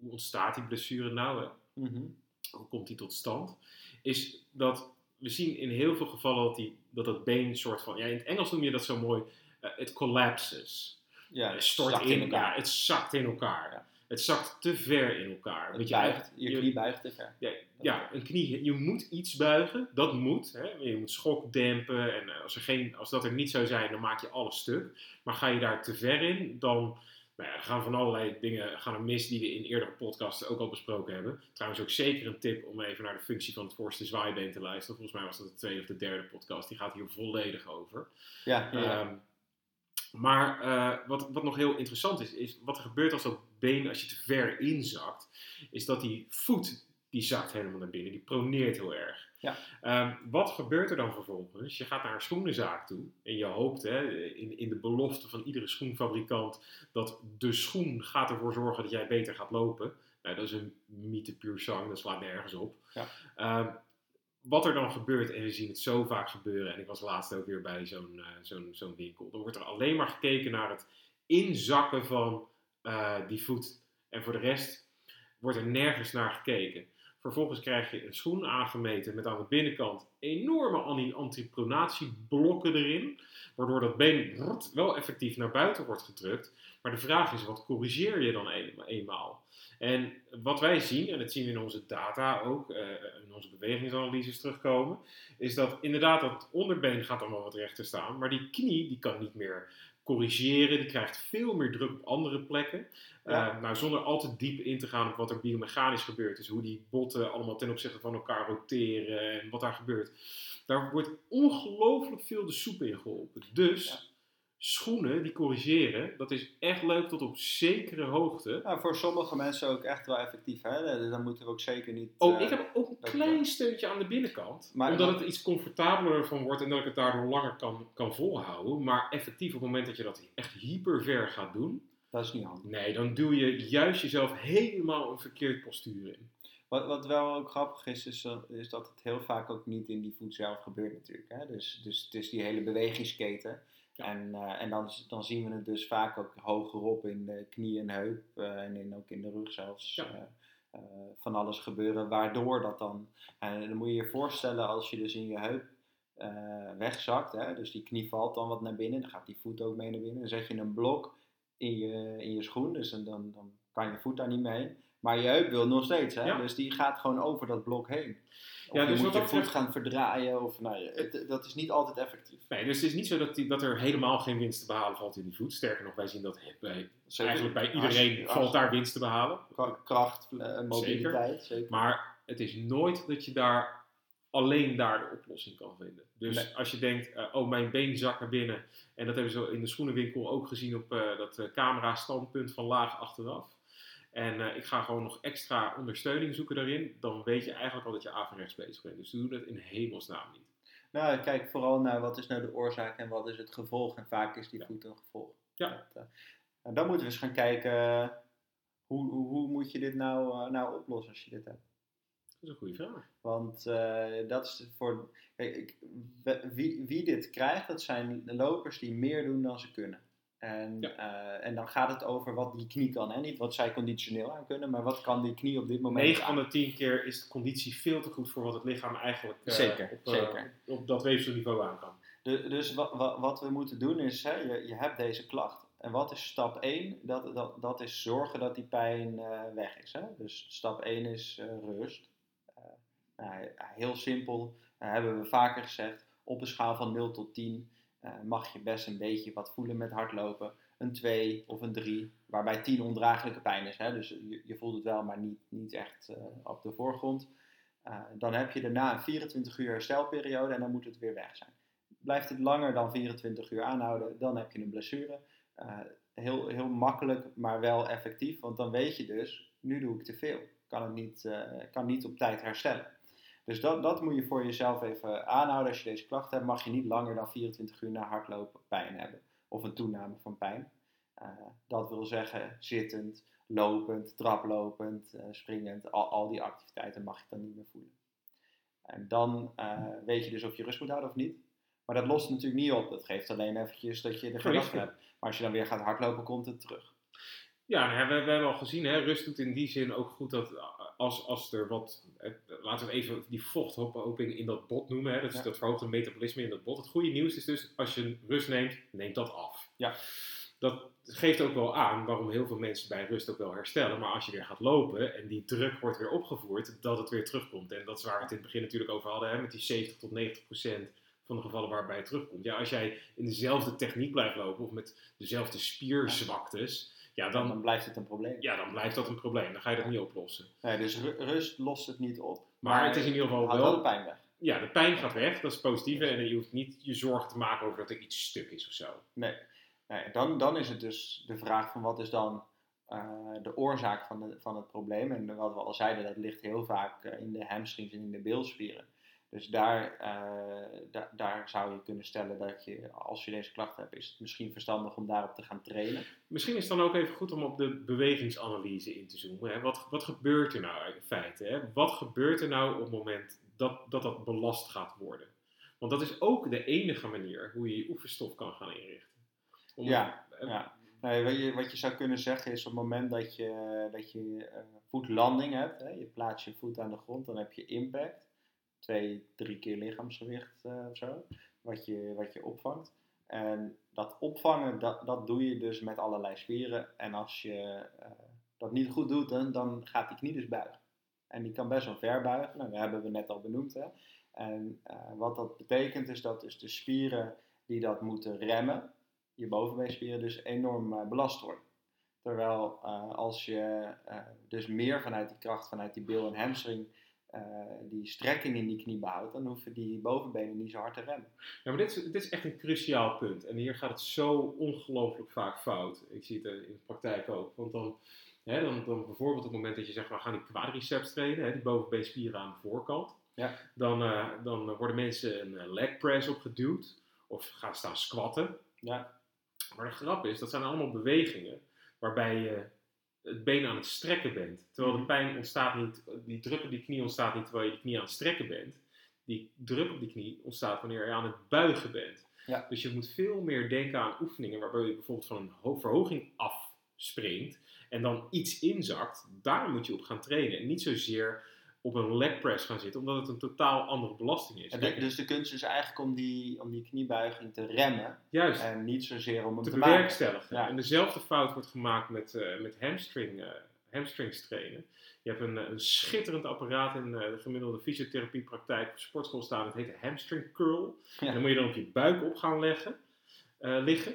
hoe ontstaat die blessure nou? Mm -hmm. Hoe komt die tot stand? Is dat we zien in heel veel gevallen dat, die, dat dat been een soort van, ja, in het Engels noem je dat zo mooi, eh, het collapses. Ja, Het stort in, elkaar. ja, het zakt in elkaar. Ja. Het zakt te ver in elkaar. Je, buigt, je je- knie buigt te ver. Ja, ja, een knie. Je moet iets buigen. Dat moet. Hè. Je moet schok dempen. En eh, als, er geen, als dat er niet zou zijn, dan maak je alles stuk. Maar ga je daar te ver in, dan nou ja, er gaan van allerlei dingen gaan er mis die we in eerdere podcasts ook al besproken hebben. Trouwens ook zeker een tip om even naar de functie van het voorste zwaaibeen te luisteren. Volgens mij was dat de tweede of de derde podcast. Die gaat hier volledig over. Ja, ja. Ehm, maar eh, wat, wat nog heel interessant is, is wat er gebeurt als dat been, als je te ver inzakt, is dat die voet, die zakt helemaal naar binnen, die proneert heel erg. Ja. Ehm, wat gebeurt er dan vervolgens? Je gaat naar een schoenenzaak toe en je hoopt hè, in, in de belofte van iedere schoenfabrikant dat de schoen gaat ervoor zorgen dat jij beter gaat lopen. Nou, dat is een mythe puur zang, dat slaat nergens op. Ja. Ehm, wat er dan gebeurt, en we zien het zo vaak gebeuren, en ik was laatst ook weer bij zo'n eh, winkel, dan wordt er alleen maar gekeken naar het inzakken van eh, die voet. En voor de rest wordt er nergens naar gekeken. Vervolgens krijg je een schoen aangemeten met aan de binnenkant enorme anti- antipronatieblokken erin, waardoor dat been wel effectief naar buiten wordt gedrukt. Maar de vraag is, wat corrigeer je dan een- eenmaal? En wat wij zien, en dat zien we in onze data ook, eh, in onze bewegingsanalyses terugkomen, is dat inderdaad dat onderbeen gaat dan wel wat rechter staan, maar die knie die kan niet meer corrigeren, die krijgt veel meer druk op andere plekken. Ja. Eh, nou, zonder al te diep in te gaan op wat er biomechanisch gebeurt, dus hoe die botten allemaal ten opzichte van elkaar roteren en wat daar gebeurt. Daar wordt ongelooflijk veel de soep in geholpen. Dus Ja. Schoenen die corrigeren, dat is echt leuk tot op zekere hoogte. Nou, voor sommige mensen ook echt wel effectief. Hè? Dus dan moeten we ook zeker niet... Oh, eh, ik heb ook een klein steuntje aan de binnenkant. Maar- omdat het iets comfortabeler van wordt en dat ik het daardoor langer kan, kan volhouden. Maar effectief op het moment dat je dat echt hyper ver gaat doen, Dat is niet handig. nee, dan duw je juist jezelf helemaal een verkeerd postuur in. Wat, wat wel ook grappig is, is, dat- is dat het heel vaak ook niet in die voet zelf gebeurt natuurlijk. Hè? Dus, dus het is die hele bewegingsketen. Ja. En, eh, en dan, dan zien we het dus vaak ook hogerop in de knie en heup eh, en in, ook in de rug zelfs. Ja. eh, van alles gebeuren, waardoor dat dan... En dan moet je je voorstellen als je dus in je heup wegzakt, hè? dus die knie valt dan wat naar binnen, dan gaat die voet ook mee naar binnen. Dan zet je een blok in je, in je schoen, dus dan, dan, dan kan je voet daar niet mee. Maar je heup wil nog steeds, hè? Ja. dus die gaat gewoon over dat blok heen. Of Ja, je dus moet wat je dat voet gaan verdraaien, of nou, ja, het- dat is niet altijd effectief. Nee, dus het is niet zo dat, die, dat er helemaal geen winst te behalen valt in die voet. Sterker nog, wij zien dat bij, Zeker. eigenlijk bij iedereen als- valt daar winst te behalen. Kra- Kracht, eh, mobiliteit, zeker. Maar het is nooit dat je daar alleen daar de oplossing kan vinden. Dus Nee. als je denkt, eh, oh mijn been zakt naar binnen. En dat hebben ze in de schoenenwinkel ook gezien op eh, dat camera standpunt van laag achteraf. En eh, ik ga gewoon nog extra ondersteuning zoeken daarin. Dan weet je eigenlijk al dat je averechts bezig bent. Dus doe dat in hemelsnaam niet. Nou, kijk vooral naar wat is nou de oorzaak en wat is het gevolg. En vaak is die Ja. voet een gevolg. Ja. Dat, eh, en dan moeten we eens gaan kijken, eh, hoe, hoe, hoe moet je dit nou, nou oplossen als je dit hebt? Dat is een goede vraag. Want dat is voor. Kijk, ik, wie, wie dit krijgt, dat zijn lopers die meer doen dan ze kunnen. En, Ja. eh, en dan gaat het over wat die knie kan. Hè? Niet wat zij conditioneel aan kunnen, maar wat kan die knie op dit moment 9 aan. van de 10 keer is de conditie veel te goed voor wat het lichaam eigenlijk eh, Zeker, op, eh, zeker. op dat weefselniveau aan kan. De- dus wat, wat, wat we moeten doen is, hè, je, je hebt deze klacht. En wat is stap 1? Dat, dat, dat is zorgen dat die pijn weg is. Hè? Dus stap 1 is rust. Nou, heel simpel, hebben we vaker gezegd. Op een schaal van 0 tot 10 eh, mag je best een beetje wat voelen met hardlopen. Een 2 of een 3, waarbij 10 ondraaglijke pijn is. Hè? Dus je, je voelt het wel, maar niet, niet echt eh, op de voorgrond. Eh, dan heb je daarna een 24 uur herstelperiode en dan moet het weer weg zijn. Blijft het langer dan 24 uur aanhouden, dan heb je een blessure. Eh, heel, heel makkelijk, maar wel effectief, want dan weet je dus, nu doe ik te veel. Kan het niet, eh, kan niet op tijd herstellen. Dus dat, dat moet je voor jezelf even aanhouden. Als je deze klacht hebt, mag je niet langer dan 24 uur na hardlopen pijn hebben. Of een toename van pijn. Eh, dat wil zeggen zittend, lopend, traplopend, eh, springend. Al, al die activiteiten mag je dan niet meer voelen. En dan eh, weet je dus of je rust moet houden of niet. Maar dat lost natuurlijk niet op. Dat geeft alleen eventjes dat je er geen last van hebt. Maar als je dan weer gaat hardlopen, komt het terug. Ja, nou we, we hebben al gezien, hè, rust doet in die zin ook goed dat als, als er wat, eh, laten we even die vochthoping in dat bot noemen, hè, dat is Ja. dat verhoogde metabolisme in dat bot. Het goede nieuws is dus, als je rust neemt, neemt dat af. Ja. Dat geeft ook wel aan waarom heel veel mensen bij rust ook wel herstellen. Maar als je weer gaat lopen en die druk wordt weer opgevoerd, dat het weer terugkomt. En dat is waar we het in het begin natuurlijk over hadden, hè, met die 70 tot 90 procent van de gevallen waarbij het terugkomt. Ja, als jij in dezelfde techniek blijft lopen of met dezelfde spierzwaktes, ja, Dan, dan, blijft het een probleem. ja, dan blijft dat een probleem. Dan ga je dat niet oplossen. Nee, dus ru- rust lost het niet op. Maar het is in ieder geval wel- wel de pijn weg. Ja, de pijn gaat weg, dat is het positieve. En je hoeft niet je zorgen te maken over dat er iets stuk is of zo. Nee, nee dan, dan is het dus de vraag van wat is dan eh, de oorzaak van, de, van het probleem. En wat we al zeiden, dat ligt heel vaak eh, in de hamstrings en in de bilspieren. Dus daar, da- daar zou je kunnen stellen dat je, als je deze klachten hebt, is het misschien verstandig om daarop te gaan trainen. Misschien is het dan ook even goed om op de bewegingsanalyse in te zoomen. Hè? Wat, wat gebeurt er nou in feite? Hè? Wat gebeurt er nou op het moment dat, dat dat belast gaat worden? Want dat is ook de enige manier hoe je je oefenstof kan gaan inrichten. Om- Ja, eh, ja. Nee, wat, je, wat je zou kunnen zeggen is op het moment dat je, dat je eh, voetlanding hebt, hè, je plaatst je voet aan de grond, dan heb je impact. Twee, drie keer lichaamsgewicht eh, of zo, wat je, wat je opvangt. En dat opvangen, dat, dat doe je dus met allerlei spieren. En als je eh, dat niet goed doet, dan, dan gaat die knie dus buigen. En die kan best wel ver buigen, nou, dat hebben we net al benoemd. Hè. En eh, wat dat betekent is dat dus de spieren die dat moeten remmen, je bovenbeenspieren dus enorm belast worden. Terwijl als je dus meer vanuit die kracht, vanuit die bil en hamstring, eh, die strekking in die knie behoudt, dan hoeven die bovenbenen niet zo hard te remmen. Ja, maar dit is, dit is echt een cruciaal punt. En hier gaat het zo ongelooflijk vaak fout. Ik zie het eh, in de praktijk ook. Want dan, hè, dan, dan bijvoorbeeld op het moment dat je zegt, we gaan die quadriceps trainen, hè, die bovenbeenspieren aan de voorkant. Ja. Dan, eh, dan worden mensen een leg press opgeduwd. Of gaan staan squatten. Ja, Maar de grap is, dat zijn allemaal bewegingen waarbij je het been aan het strekken bent. Terwijl de Mhm. pijn ontstaat niet, die druk op die knie ontstaat niet terwijl je die knie aan het strekken bent. Die druk op die knie ontstaat wanneer je aan het buigen bent. Ja. Dus je moet veel meer denken aan oefeningen waarbij je bijvoorbeeld van een ho- verhoging afspringt en dan iets inzakt. Daar moet je op gaan trainen. En niet zozeer op een leg press gaan zitten, omdat het een totaal andere belasting is. Dus de kunst is eigenlijk om die, om die kniebuiging te remmen Juist. en niet zozeer om hem te te, maken. bewerkstelligen. Ja. En dezelfde fout wordt gemaakt met, eh, met hamstring, eh, hamstrings trainen. Je hebt een, eh, een schitterend apparaat in de gemiddelde fysiotherapiepraktijk op sportschool staan. Het heet de hamstring curl. Ja. En dan moet je dan op je buik op gaan leggen, liggen.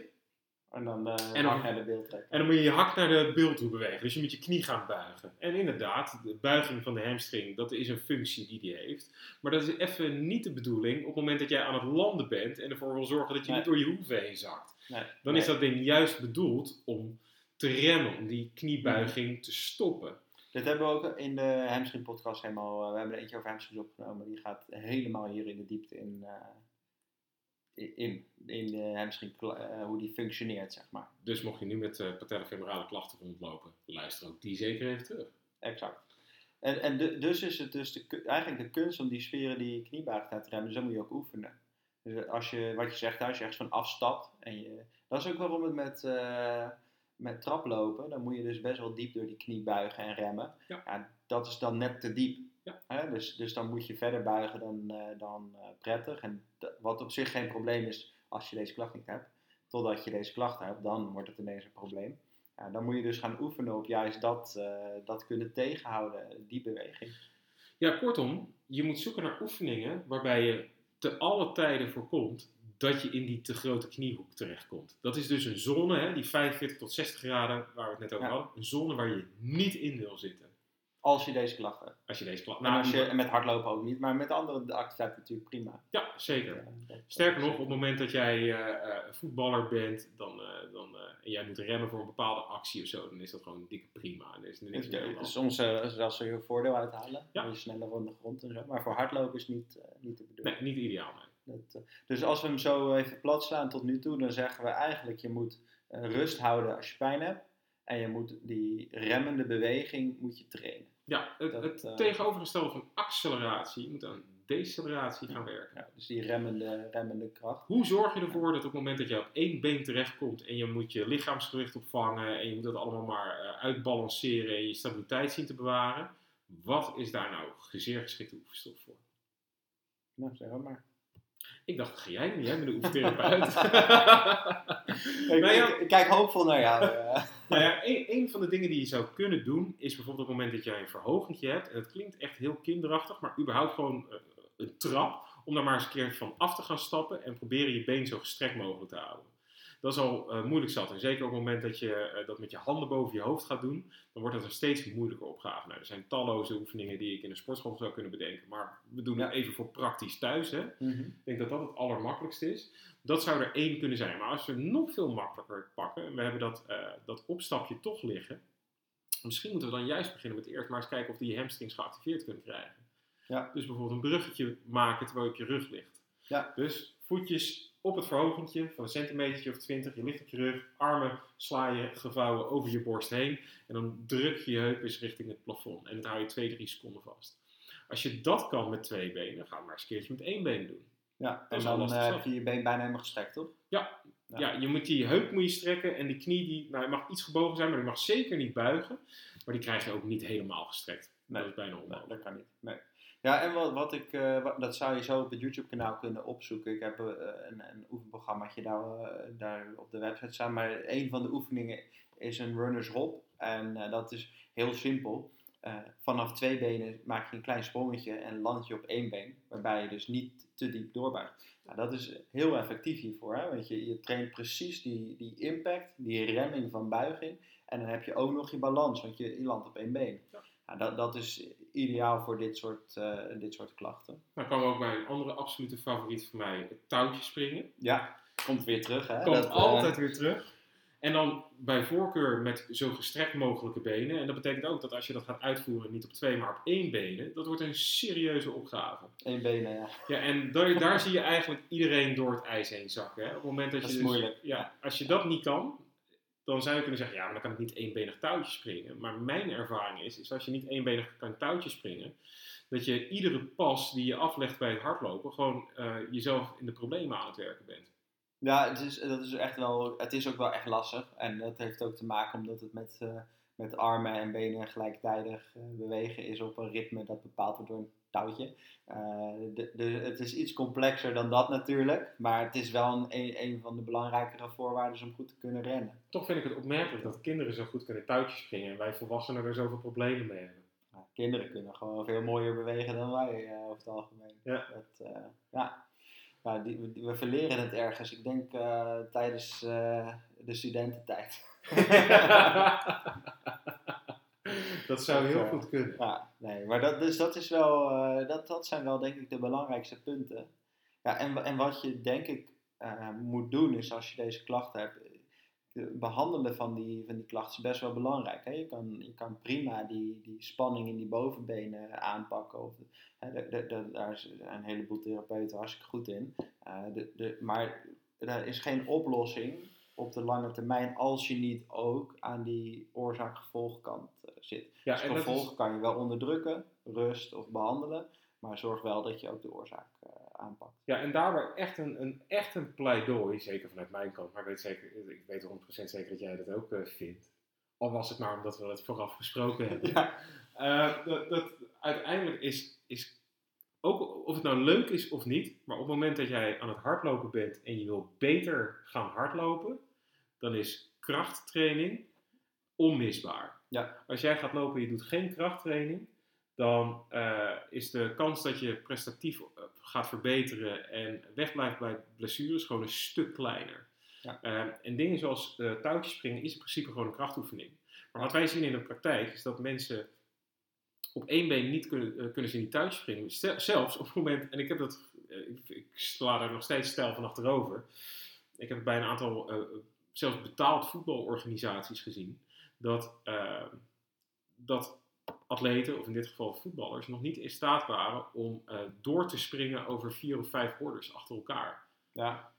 En dan de En hak dan- naar de beeld trekken. En dan moet je je hak naar de bil toe bewegen. Dus je moet je knie gaan buigen. En inderdaad, de buiging van de hamstring, dat is een functie die die heeft. Maar dat is even niet de bedoeling op het moment dat jij aan het landen bent en ervoor wil zorgen dat je Nee. niet door je hoeven heen zakt. Nee, Dan nee. is dat ding juist bedoeld om te remmen, om die kniebuiging te stoppen. Dit hebben we ook in de hamstring podcast helemaal. eh, we hebben er eentje over hamstrings opgenomen. Die gaat helemaal hier in de diepte in. eh, in, in de hamstring, eh, hoe die functioneert, zeg maar. Dus mocht je nu met uh, patellofemorale klachten rondlopen, luister ook die zeker even terug. Exact. En, en de- dus is het dus de, eigenlijk de kunst om die spieren die je kniebuig te remmen, dus dan moet je ook oefenen. Dus als je, wat je zegt, als je ergens van afstapt, en je, dat is ook waarom het met, eh, met traplopen, dan moet je dus best wel diep door die knie buigen en remmen. Ja. dat is dan net te diep. Hè? Dus, dus dan moet je verder buigen dan, eh, dan eh, prettig. En wat op zich geen probleem is als je deze klacht niet hebt. Totdat je deze klacht hebt, dan wordt het ineens een probleem. Ja, dan moet je dus gaan oefenen op juist dat, eh, dat kunnen tegenhouden, die beweging. Ja, kortom, je moet zoeken naar oefeningen waarbij je te alle tijden voorkomt dat je in die te grote kniehoek terechtkomt. Dat is dus een zone, hè, die 45 tot 60 graden waar we het net over Ja. hadden. Een zone waar je niet in wil zitten. Als je deze klacht hebt. Als je deze klacht... en, als je, en met hardlopen ook niet, maar met andere activiteiten natuurlijk prima. Ja, zeker. Ja, Sterker nog, op het moment dat jij eh, eh, voetballer bent dan, eh, dan, en jij moet remmen voor een bepaalde actie of zo, dan is dat gewoon dikke prima. En er is er niks Het meer soms zelfs zo je voordeel uithalen. Ja. Dan je sneller van de grond en zo. Maar voor hardlopen is niet, niet de bedoeling. Nee, niet ideaal. Nee. Dat, dus als we hem zo even plat slaan tot nu toe, dan zeggen we eigenlijk: je moet rust houden als je pijn hebt. En je moet die remmende beweging moet je trainen. Ja, het, Dat, het eh, tegenovergestelde van acceleratie, je moet aan deceleratie gaan werken. Ja, dus die remmende, remmende kracht. Hoe zorg je ervoor dat op het moment dat je op één been terechtkomt en je moet je lichaamsgewicht opvangen en je moet dat allemaal maar eh, uitbalanceren en je stabiliteit zien te bewaren, Wat is daar nou zeer geschikte oefenstof voor? Nou, zeg maar. maar. Ik dacht, ga jij niet, jij bent de oefentherapeut. Ik, Nou ja. ik, ik kijk hoopvol naar jou. Nou ja, een, van de dingen die je zou kunnen doen, is bijvoorbeeld op het moment dat jij een verhogingje hebt, en het klinkt echt heel kinderachtig, maar überhaupt gewoon eh, een trap, om daar maar eens een keer van af te gaan stappen en proberen je been zo gestrekt mogelijk te houden. Dat is al eh, moeilijk zat. En zeker op het moment dat je eh, dat met je handen boven je hoofd gaat doen, dan wordt dat een steeds moeilijker opgave. Nou, er zijn talloze oefeningen die ik in een sportschool zou kunnen bedenken, maar we doen het even voor praktisch thuis. Hè. Mhm. Ik denk dat dat het allermakkelijkste is. Dat zou er één kunnen zijn. Maar als we nog veel makkelijker pakken, en we hebben dat, eh, dat opstapje toch liggen, misschien moeten we dan juist beginnen met eerst maar eens kijken of die hamstrings geactiveerd kunnen krijgen. Ja. Dus bijvoorbeeld een bruggetje maken terwijl je op je rug ligt. Ja. Dus voetjes op het verhogentje van een centimeter of 20, je ligt op je rug, armen sla je gevouwen over je borst heen en dan druk je je heup eens richting het plafond. En dat hou je 2, 3 seconden vast. Als je dat kan met twee benen, ga het maar eens een keertje met één been doen. Ja, en dan eh, heb je je been bijna helemaal gestrekt, toch? Ja. Ja, je moet die heup moet je strekken en die knie, die, nou, die mag iets gebogen zijn, maar die mag zeker niet buigen. Maar die krijg je ook niet helemaal gestrekt. Nee. Dat is bijna Nee, onmogelijk. dat kan niet. Nee. Ja, en wat, wat ik, eh, dat zou je zo op het YouTube-kanaal kunnen opzoeken. Ik heb eh, een, een oefenprogrammaatje daar, eh, daar op de website staan. Maar een van de oefeningen is een runners hop. En dat is heel simpel. Vanaf twee benen maak je een klein sprongetje en land je op één been. Waarbij je dus niet te diep doorbuigt. Nou, dat is heel effectief hiervoor. Hè? Want je, je traint precies die, die impact, die remming van buiging. En dan heb je ook nog je balans, want je, je landt op één been. Nou, dat, dat is ideaal voor dit soort, eh, dit soort klachten. Dan komen we ook bij een andere absolute favoriet van mij, het touwtje springen. Ja, komt weer terug hè. Komt Dat, eh, altijd weer terug. En dan bij voorkeur met zo gestrekt mogelijke benen. En dat betekent ook dat als je dat gaat uitvoeren, niet op twee, maar op één benen, dat wordt een serieuze opgave. één benen, ja. Ja, en daar, daar zie je eigenlijk iedereen door het ijs heen zakken. Hè? Op het moment dat, Dat je is dus- moeilijk. Ja, als je dat niet kan, dan zou je kunnen zeggen, ja, maar dan kan ik niet éénbenig touwtje springen. Maar mijn ervaring is, is als je niet éénbenig kan touwtje springen, dat je iedere pas die je aflegt bij het hardlopen, gewoon eh, jezelf in de problemen aan het werken bent. Ja, het is, dat is echt wel, het is ook wel echt lastig. En dat heeft ook te maken omdat het met, eh, met armen en benen gelijktijdig eh, bewegen is op een ritme dat bepaald wordt door een touwtje. Eh, de, de, het is iets complexer dan dat natuurlijk. Maar het is wel een, een, van de belangrijkere voorwaarden om goed te kunnen rennen. Toch vind ik het opmerkelijk dat kinderen zo goed kunnen touwtje springen en wij volwassenen er zoveel problemen mee hebben. Nou, kinderen kunnen gewoon veel mooier bewegen dan wij eh, over het algemeen. Ja. Dat, eh, ja. Die, die- we verleren het ergens. Ik denk tijdens de studententijd. dat zou heel goed kunnen. Ja, nee, maar dat, dus dat, is wel, eh, dat, dat zijn wel denk ik de belangrijkste punten. Ja, en, en wat je denk ik eh, moet doen is als je deze klachten hebt, eh, de behandelen van die, van die klachten is best wel belangrijk. Hè? Je, kan, je kan prima die, die spanning in die bovenbenen aanpakken. Of, hè, de, de, de- daar zijn een heleboel therapeuten hartstikke goed in. Eh, de, de, maar er is geen oplossing op de lange termijn als je niet ook aan die oorzaak-gevolgkant eh, zit. Ja, Dus is- gevolg kan je wel onderdrukken, rust of behandelen, maar zorg wel dat je ook de oorzaak eh, aanpakt. Ja, en daarbij echt een, een, echt een pleidooi, zeker vanuit mijn kant, maar ik weet, zeker, ik weet 100% zeker dat jij dat ook eh, vindt. Al was het maar omdat we het vooraf besproken hebben. Ja. Dat, dat uiteindelijk is, is, ook of het nou leuk is of niet, maar op het moment dat jij aan het hardlopen bent en je wil beter gaan hardlopen, dan is krachttraining onmisbaar. Ja. Als jij gaat lopen en je doet geen krachttraining, dan eh, is de kans dat je prestatief eh, gaat verbeteren en wegblijft bij blessures gewoon een stuk kleiner. Ja. Eh, en dingen zoals eh touwtjes springen is in principe gewoon een krachtoefening. Maar wat wij zien in de praktijk is dat mensen op één been niet kunnen, kunnen ze niet touwtjes springen. Stel- zelfs op het moment, en ik heb dat, ik, ik sla daar nog steeds stijl van achterover. Ik heb het bij een aantal, zelfs betaald voetbalorganisaties gezien, dat, eh, dat atleten, of in dit geval voetballers, nog niet in staat waren om eh, door te springen over vier of vijf hordes achter elkaar. Ja,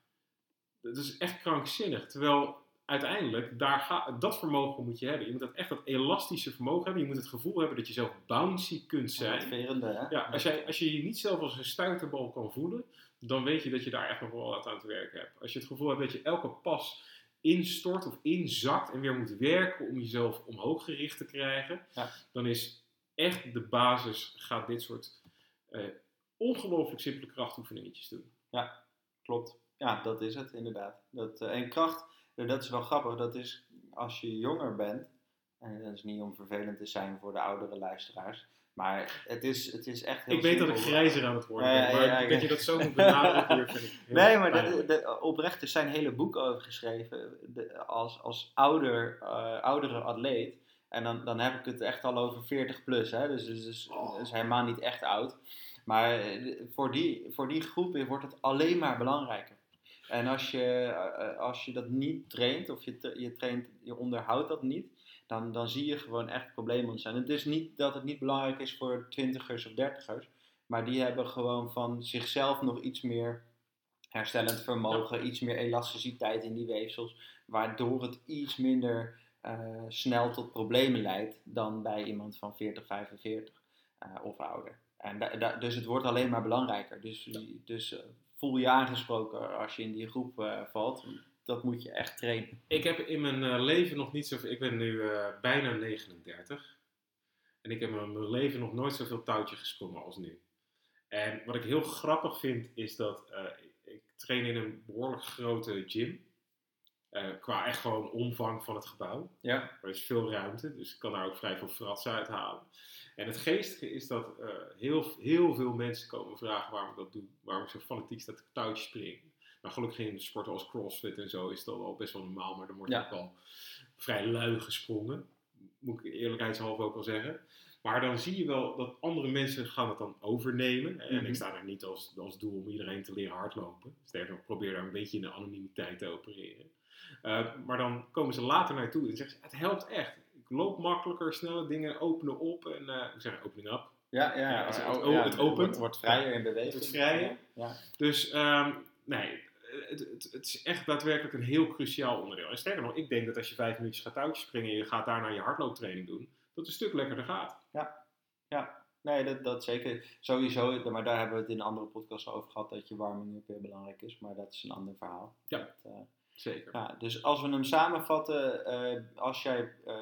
Dat is echt krankzinnig. Terwijl uiteindelijk, daar ga, dat vermogen moet je hebben. Je moet dat echt dat elastische vermogen hebben. Je moet het gevoel hebben dat je zelf bouncy kunt zijn. motiverende, hè? Ja, als, jij, als je je niet zelf als een stuiterbal kan voelen, dan weet je dat je daar echt nog wel wat aan te werken hebt. Als je het gevoel hebt dat je elke pas instort of inzakt en weer moet werken om jezelf omhoog gericht te krijgen, Ja. dan is echt de basis. Ga dit soort eh, ongelooflijk simpele krachtoefeningetjes doen. Klopt. Ja, dat is het inderdaad. Dat, eh, en kracht, eh, dat is wel grappig. Dat is als je jonger bent. En dat is niet om vervelend te zijn voor de oudere luisteraars. Maar het is, het is echt heel Ik weet dat ik grijzer aan het worden ben, maar ja, ja. dat je dat zo moet benadrukken hier vind ik Nee, maar de, de, oprecht, er zijn hele boeken over geschreven. De, als als ouder, eh, oudere atleet. En dan, dan heb ik het echt al over 40 plus. Hè? Dus, dus, dus, Oh. dus helemaal niet echt oud. Maar eh, voor die, voor die groep wordt het alleen maar belangrijker. En als je, eh, als je dat niet traint, of je, je, traint, je onderhoudt dat niet, dan, dan zie je gewoon echt problemen ontstaan. Het is niet dat het niet belangrijk is voor twintigers of dertigers, maar die hebben gewoon van zichzelf nog iets meer herstellend vermogen, iets meer elasticiteit in die weefsels, waardoor het iets minder eh, snel tot problemen leidt dan bij iemand van 40, 45 eh, of ouder. En da- da- dus het wordt alleen maar belangrijker. Dus, dus eh, voel je aangesproken als je in die groep valt. Dat moet je echt trainen. Ik heb in mijn eh, leven nog niet zoveel. Ik ben nu eh, bijna 39. En ik heb in mijn leven nog nooit zoveel touwtje gesprongen als nu. En wat ik heel grappig vind, is dat eh, ik, ik train in een behoorlijk grote gym. Eh, qua echt gewoon omvang van het gebouw. Ja. Er is veel ruimte, dus ik kan daar ook vrij veel fratsen uithalen. En het geestige is dat heel, heel veel mensen komen vragen waarom ik dat doe. Waarom ik zo fanatiek sta te touwtjes springen. Nou, gelukkig in sporten als crossfit en zo is dat al best wel normaal, maar dan wordt Ja. ook al vrij lui gesprongen. Moet ik eerlijkheidshalve ook wel zeggen. Maar dan zie je wel dat andere mensen gaan het dan overnemen. En Mhm. ik sta daar niet als, als doel om iedereen te leren hardlopen. Sterker nog, ik probeer daar een beetje in de anonimiteit te opereren. Uh, maar dan komen ze later naartoe en zeggen ze, het helpt echt. Ik loop makkelijker, snelle dingen openen op en uh, ik zeg opening up. Ja, ja, Ja, het- het- ja, het opent. Wordt, wordt vrijer in beweging. Het vrijer. Ja. Dus um, nee, het, het, het, is echt daadwerkelijk een heel cruciaal onderdeel. En sterker nog, ik denk dat als je vijf minuutjes gaat touwtjes springen en je gaat daarna je hardlooptraining doen, dat het een stuk lekkerder gaat. Ja, ja. Nee, dat, dat zeker. Sowieso, maar daar hebben we het in een andere podcast over gehad, dat je warming-up weer belangrijk is. Maar dat is een ander verhaal. Ja. Dat, uh, Zeker. Ja, dus als we hem samenvatten, uh, als jij uh,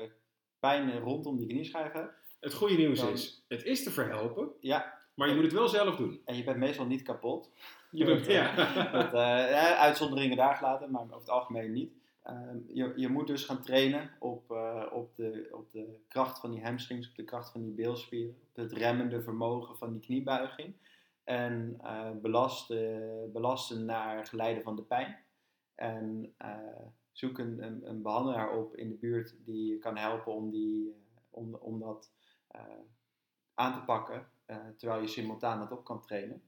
pijn rondom die knieschijf hebt. Het goede nieuws dan, is, het is te verhelpen. Ja. Maar je moet het wel zelf doen. En je bent meestal niet kapot. Je bent, ja. dat, uh, uitzonderingen daar gelaten, maar over het algemeen niet. Uh, je, je moet dus gaan trainen op, uh, op, de, op de kracht van die hamstrings, op de kracht van die beelspieren, op het remmende vermogen van die kniebuiging. En belasten, belasten naar geleide van de pijn. En zoek een, een, een, behandelaar op in de buurt die je kan helpen om, die, om, om dat aan te pakken, terwijl je simultaan dat op kan trainen.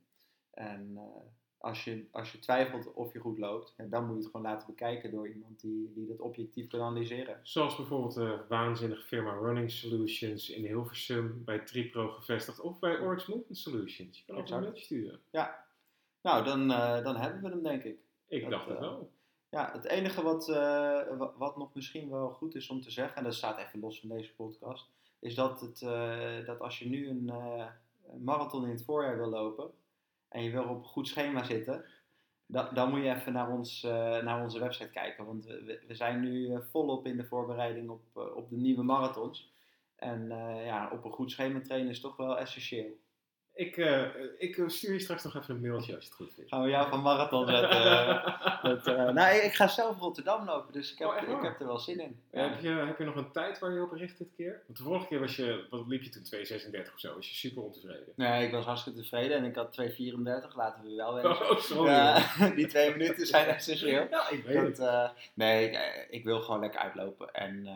En uh, als, je, als je twijfelt of je goed loopt, dan moet je het gewoon laten bekijken door iemand die, die dat objectief kan analyseren. Zoals bijvoorbeeld de waanzinnige firma Running Solutions in Hilversum, bij Tripro gevestigd, of bij Oryx Movement Solutions. Je kan ook een mailtje sturen. Ja, nou dan, uh, dan hebben we hem denk ik. Ik dat, dacht het wel. Uh, ja, het enige wat, uh, wat, nog misschien wel goed is om te zeggen, en dat staat even los van deze podcast, is dat, het, dat als je nu een marathon in het voorjaar wil lopen, en je wil op een goed schema zitten, dan, dan moet je even naar, ons, uh, naar onze website kijken. Want we, we zijn nu uh, volop in de voorbereiding op, uh, op de nieuwe marathons. En ja, op een goed schema trainen is toch wel essentieel. Ik, uh, ik stuur je straks nog even een mailtje als je het goed vindt. Gaan we jou van marathon zetten? met, uh, nou, ik ga zelf Rotterdam lopen, dus ik heb, oh, ik heb er wel zin in. Ja. Heb, je, heb je nog een tijd waar je op richt dit keer? Want de vorige keer was je, wat liep je toen, 2,36 of zo? Was je super ontevreden? Nee, ik was hartstikke tevreden en ik had 2,34, laten we wel weten. Oh, sorry. Die twee minuten zijn essentieel. Ja, ik weet dat, nee, ik, ik, wil gewoon lekker uitlopen. En,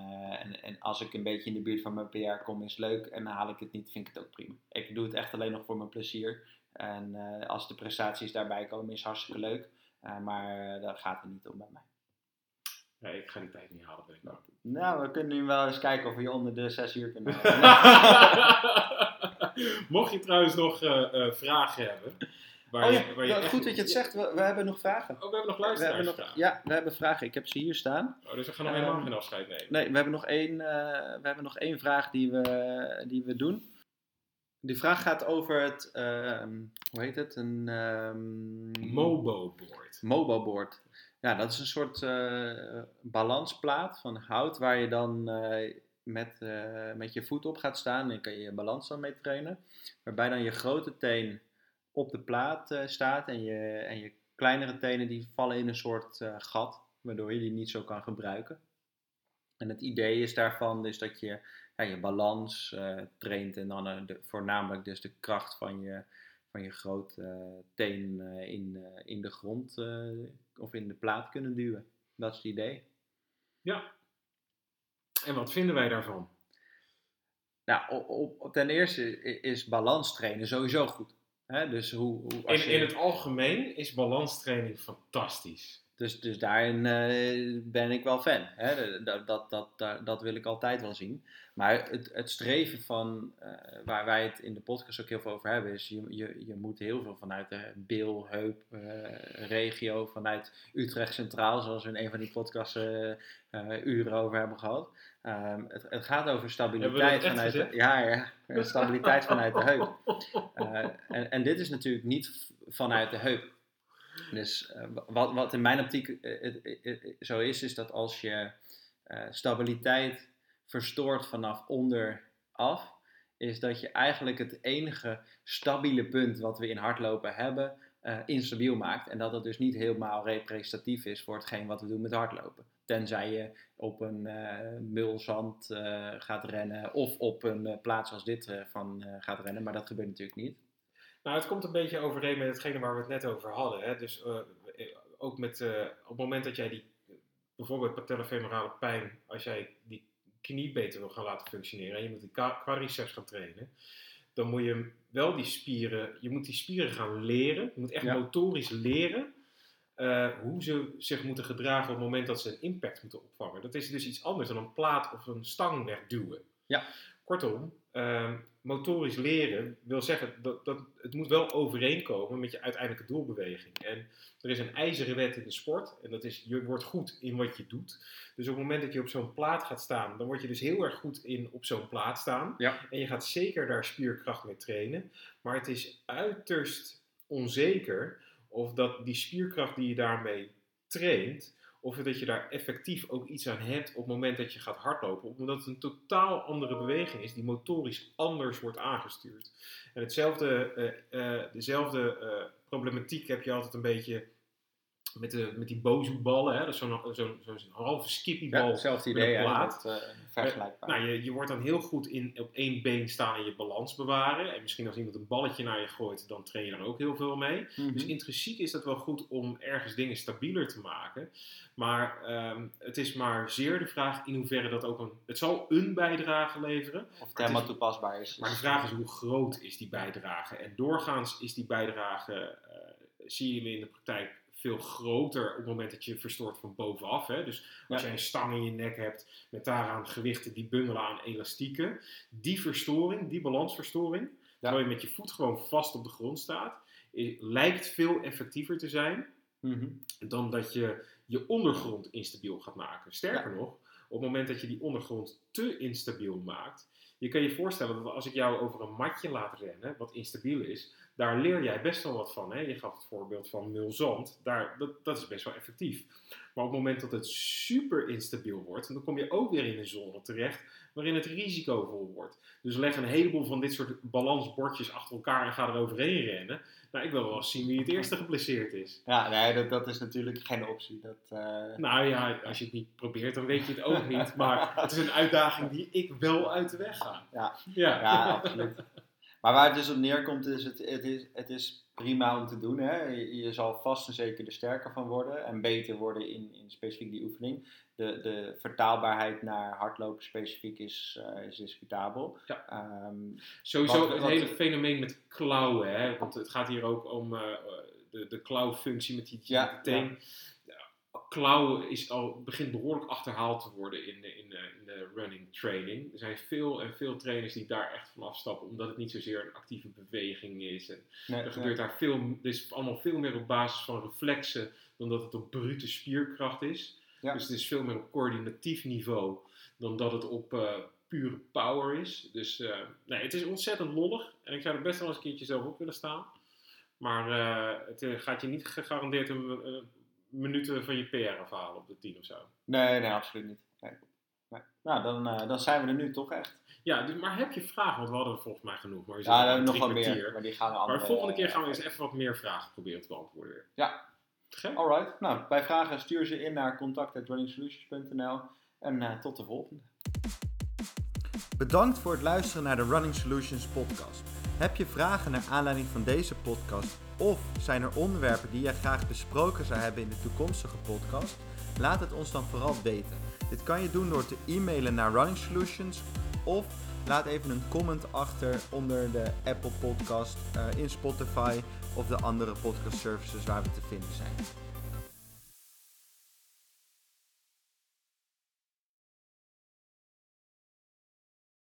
en, en als ik een beetje in de buurt van mijn PR kom, is het leuk. En dan haal ik het niet, vind ik het ook prima. Ik doe het echt alleen nog voor mijn plezier. En uh, als de prestaties daarbij komen, is hartstikke leuk. Uh, maar daar gaat het niet om bij mij. Nee, ik ga die tijd niet halen, ben ik nou. Nou, we kunnen nu wel eens kijken of we je onder de 6 uur kunnen Mocht je trouwens nog vragen hebben. Waar oh ja, je, waar je nou, goed dat je het zegt. We, we, hebben nog vragen. Oh, we hebben nog luisteraars. Nog, ja, we hebben vragen. Ik heb ze hier staan. Oh, dus we gaan nog helemaal geen afscheid nemen. Nee, we hebben nog één, uh, we hebben nog één vraag die we, die we doen. Die vraag gaat over het, uh, hoe heet het? Een um, Mobo-board. Mobo-board. Ja, dat is een soort uh, balansplaat van hout waar je dan uh, met, eh, met je voet op gaat staan en kan je je balans dan mee trainen. Waarbij dan je grote teen op de plaat eh, staat en je, en je kleinere tenen die vallen in een soort eh, gat, waardoor je die niet zo kan gebruiken. En het idee is daarvan is dat je ja, je balans eh, traint en dan eh, de, voornamelijk dus de kracht van je, van je grote eh, teen in, in de grond of in de plaat kunnen duwen. Dat is het idee. Ja. En wat vinden wij daarvan? Nou, op, op, ten eerste is balans trainen sowieso goed. Dus, hoe, hoe, als In, je, in het algemeen is balanstraining fantastisch. Dus, dus daarin eh, ben ik wel fan. Hè? Dat, dat, dat, dat, wil ik altijd wel zien. Maar het, het streven van, eh, waar wij het in de podcast ook heel veel over hebben, is je, je, je moet heel veel vanuit de Bil, Heup, eh, regio, vanuit Utrecht Centraal, zoals we in een van die podcasts uren over hebben gehad. Ehm, het, het gaat over stabiliteit vanuit de, ja, ja, stabiliteit vanuit de heup. En, en dit is natuurlijk niet vanuit de heup. Dus eh, wat, wat in mijn optiek eh, het- zo is, is dat als je eh, stabiliteit verstoort vanaf onderaf, is dat je eigenlijk het enige stabiele punt wat we in hardlopen hebben, eh, instabiel maakt. En dat het dus niet helemaal representatief is voor hetgeen wat we doen met hardlopen. Tenzij je op een eh mulzand eh, gaat rennen of op een eh, plaats als dit eh, van eh, gaat rennen, maar dat gebeurt natuurlijk niet. Nou, het komt een beetje overeen met hetgene waar we het net over hadden. Hè? Dus eh, eh, ook met, eh, op het moment dat jij die, bijvoorbeeld patellofemorale pijn, als jij die knie beter wil gaan laten functioneren en je moet die qua- quadriceps gaan trainen, dan moet je wel die spieren, je moet die spieren gaan leren. Je moet echt Ja. motorisch leren hoe ze zich moeten gedragen op het moment dat ze een impact moeten opvangen. Dat is dus iets anders dan een plaat of een stang wegduwen. Ja. Kortom, ehm, motorisch leren wil zeggen dat, dat het moet wel overeenkomen met je uiteindelijke doelbeweging. En er is een ijzeren wet in de sport en dat is je wordt goed in wat je doet. Dus op het moment dat je op zo'n plaat gaat staan, dan word je dus heel erg goed in op zo'n plaat staan. Ja. En je gaat zeker daar spierkracht mee trainen. Maar het is uiterst onzeker of dat die spierkracht die je daarmee traint, of dat je daar effectief ook iets aan hebt op het moment dat je gaat hardlopen. Omdat het een totaal andere beweging is die motorisch anders wordt aangestuurd. En hetzelfde, eh, eh, dezelfde eh, problematiek heb je altijd een beetje met, de, met die bozoeballen. Hè? Dat is zo'n zo'n zo'n halve skippybal. Ja, hetzelfde met idee een plaat. eigenlijk, eh, vergelijkbaar. Nou, je, je wordt dan heel goed in op één been staan en je balans bewaren. En misschien als iemand een balletje naar je gooit, dan train je er ook heel veel mee. Mhm. Dus intrinsiek is dat wel goed om ergens dingen stabieler te maken. Maar ehm, het is maar zeer de vraag in hoeverre dat ook een... Het zal een bijdrage leveren. of het helemaal toepasbaar is. Maar de vraag is hoe groot is die bijdrage? En doorgaans is die bijdrage, eh, zie je hem in de praktijk veel groter op het moment dat je verstoort van bovenaf. Hè? Dus als Ja. jij een stang in je nek hebt met daaraan gewichten die bungelen aan elastieken. Die verstoring, die balansverstoring, terwijl je met je voet gewoon vast op de grond staat, lijkt veel effectiever te zijn Mhm. dan dat je je ondergrond instabiel gaat maken. Sterker nog, op het moment dat je die ondergrond te instabiel maakt, je kan je voorstellen dat als ik jou over een matje laat rennen, wat instabiel is, daar leer jij best wel wat van. Hè? Je gaf het voorbeeld van mulzand, daar, dat, dat is best wel effectief. Maar op het moment dat het super instabiel wordt, dan kom je ook weer in een zone terecht waarin het risicovol wordt. Dus leg een heleboel van dit soort balansbordjes achter elkaar en ga er overheen rennen. Nou, ik wil wel eens zien wie het eerste geblesseerd is. Ja, nee, dat, dat is natuurlijk geen optie. Dat, eh, Nou ja, als je het niet probeert, dan weet je het ook niet. Maar het is een uitdaging die ik wel uit de weg ga. Ja. ja. Ja, absoluut. Maar waar het dus op neerkomt, is het, het, is, het is prima om te doen. Hè? Je, je zal vast en zeker er sterker van worden en beter worden in, in specifiek die oefening. De, de vertaalbaarheid naar hardlopen specifiek is, eh, is discutabel. Ja. Ehm, Sowieso Wat- het wat- hele fenomeen met klauwen. Hè? Want het gaat hier ook om eh, de, de klauwfunctie met die, Ja, die teen. Ja, Klauwen is al, begint behoorlijk achterhaald te worden in de, in, de, in de running training. Er zijn veel en veel trainers die daar echt van afstappen, omdat het niet zozeer een actieve beweging is. En nee, Er gebeurt daar veel, er is allemaal veel meer op basis van reflexen dan dat het op brute spierkracht is. Ja. Dus het is veel meer op coördinatief niveau dan dat het op eh, pure power is. Dus eh, nee, het is ontzettend lollig en ik zou er best wel eens een keertje zelf op willen staan. Maar eh, het gaat je niet gegarandeerd een minuten van je PR afhalen op de 10 of zo. nee, nee, absoluut niet. Nee. Nou, dan, eh, dan zijn we er nu toch echt. Ja, dus, maar heb je vragen? Want we hadden er volgens mij genoeg. Maar we Ja, we hebben nog wel meer, maar die gaan we Maar de volgende keer gaan we eens even wat meer vragen proberen te beantwoorden. weer. Ja. Gek? Alright, nou, bij vragen stuur ze in naar contact.runningsolutions.nl en eh, tot de volgende. Bedankt voor het luisteren naar de Running Solutions podcast. Heb je vragen naar aanleiding van deze podcast of zijn er onderwerpen die jij graag besproken zou hebben in de toekomstige podcast? Laat het ons dan vooral weten. Dit kan je doen door te e-mailen naar Running Solutions of laat even een comment achter onder de Apple Podcast, eh, in Spotify of de andere podcast services waar we te vinden zijn.